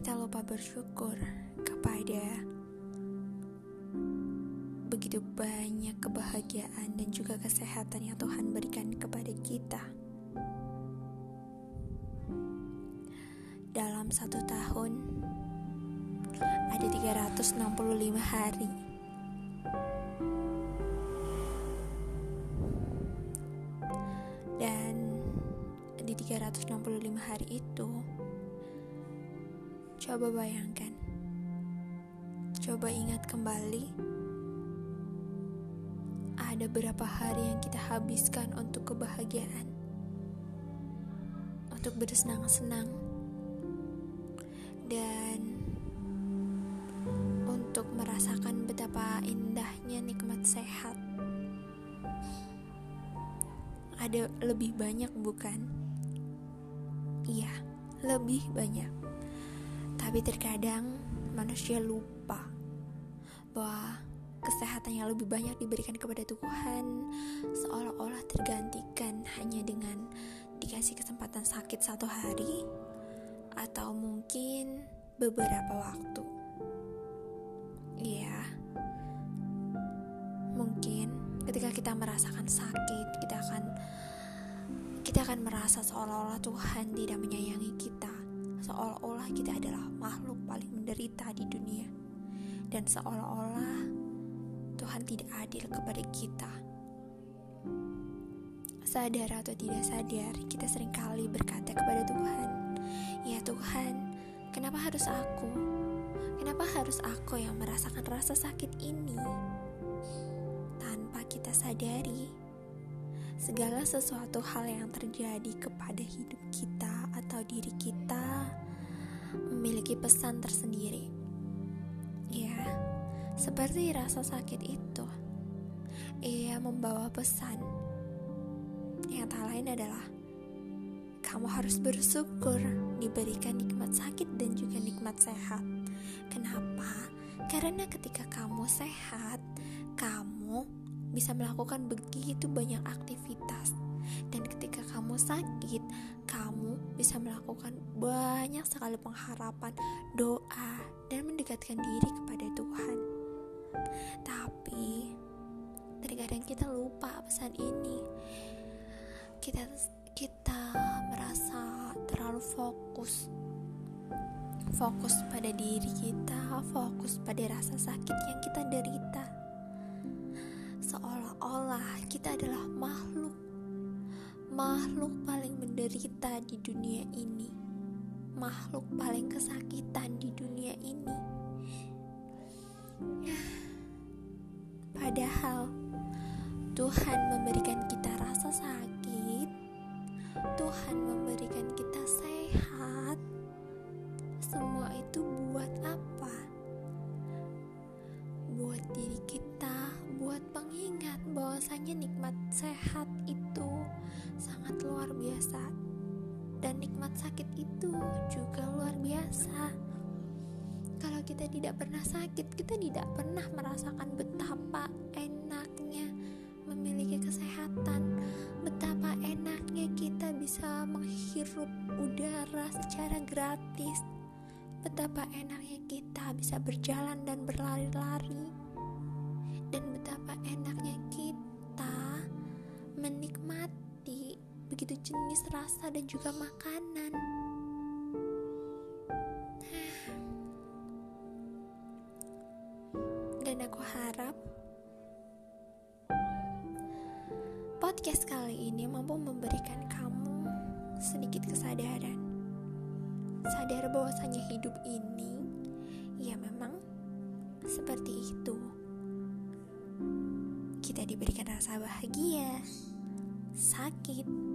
lupa bersyukur kepada begitu banyak kebahagiaan dan juga kesehatan yang Tuhan berikan kepada kita. Dalam satu tahun ada 365 hari. Dan di 365 hari itu Coba bayangkan, coba ingat kembali, ada berapa hari yang kita habiskan untuk kebahagiaan, untuk bersenang-senang, dan untuk merasakan betapa indahnya nikmat sehat. Ada lebih banyak, bukan? Iya, lebih banyak tapi terkadang manusia lupa bahwa kesehatan yang lebih banyak diberikan kepada Tuhan seolah-olah tergantikan hanya dengan dikasih kesempatan sakit satu hari atau mungkin beberapa waktu. Iya, mungkin ketika kita merasakan sakit, kita akan kita akan merasa seolah-olah Tuhan tidak menyayangi kita seolah-olah kita adalah makhluk paling menderita di dunia, dan seolah-olah Tuhan tidak adil kepada kita. Sadar atau tidak sadar, kita sering kali berkata kepada Tuhan, "Ya Tuhan, kenapa harus aku? Kenapa harus aku yang merasakan rasa sakit ini?" Tanpa kita sadari, segala sesuatu hal yang terjadi kepada hidup kita atau diri kita memiliki pesan tersendiri. Ya, seperti rasa sakit itu, ia membawa pesan. Yang tak lain adalah kamu harus bersyukur diberikan nikmat sakit dan juga nikmat sehat. Kenapa? Karena ketika kamu sehat, kamu bisa melakukan begitu banyak aktivitas dan ketika kamu sakit, kamu bisa melakukan banyak sekali pengharapan, doa, dan mendekatkan diri kepada Tuhan. Tapi terkadang kita lupa pesan ini. Kita kita merasa terlalu fokus fokus pada diri kita, fokus pada rasa sakit yang kita derita. Seolah-olah kita adalah makhluk makhluk paling menderita di dunia ini, makhluk paling kesakitan di dunia ini. Padahal Tuhan memberikan kita rasa sakit, Tuhan memberikan kita sehat. Semua itu buat apa? Buat diri kita, buat pengingat bahwasanya nikmat sehat biasa. Dan nikmat sakit itu juga luar biasa. Kalau kita tidak pernah sakit kita tidak pernah merasakan betapa enaknya memiliki kesehatan. Betapa enaknya kita bisa menghirup udara secara gratis. Betapa enaknya kita bisa berjalan dan berlari-lari. Dan betapa enaknya jenis rasa dan juga makanan. Dan aku harap podcast kali ini mampu memberikan kamu sedikit kesadaran. Sadar bahwasanya hidup ini ya memang seperti itu. Kita diberikan rasa bahagia, sakit,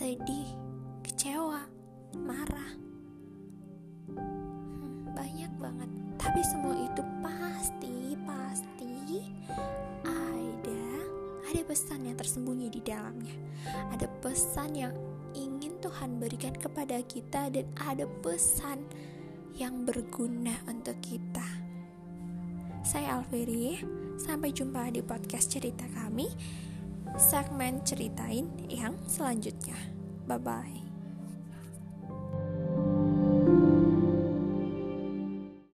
sedih, kecewa, marah. Hmm, banyak banget. Tapi semua itu pasti, pasti ada ada pesan yang tersembunyi di dalamnya. Ada pesan yang ingin Tuhan berikan kepada kita dan ada pesan yang berguna untuk kita. Saya Alveri, sampai jumpa di podcast cerita kami segmen ceritain yang selanjutnya. Bye bye.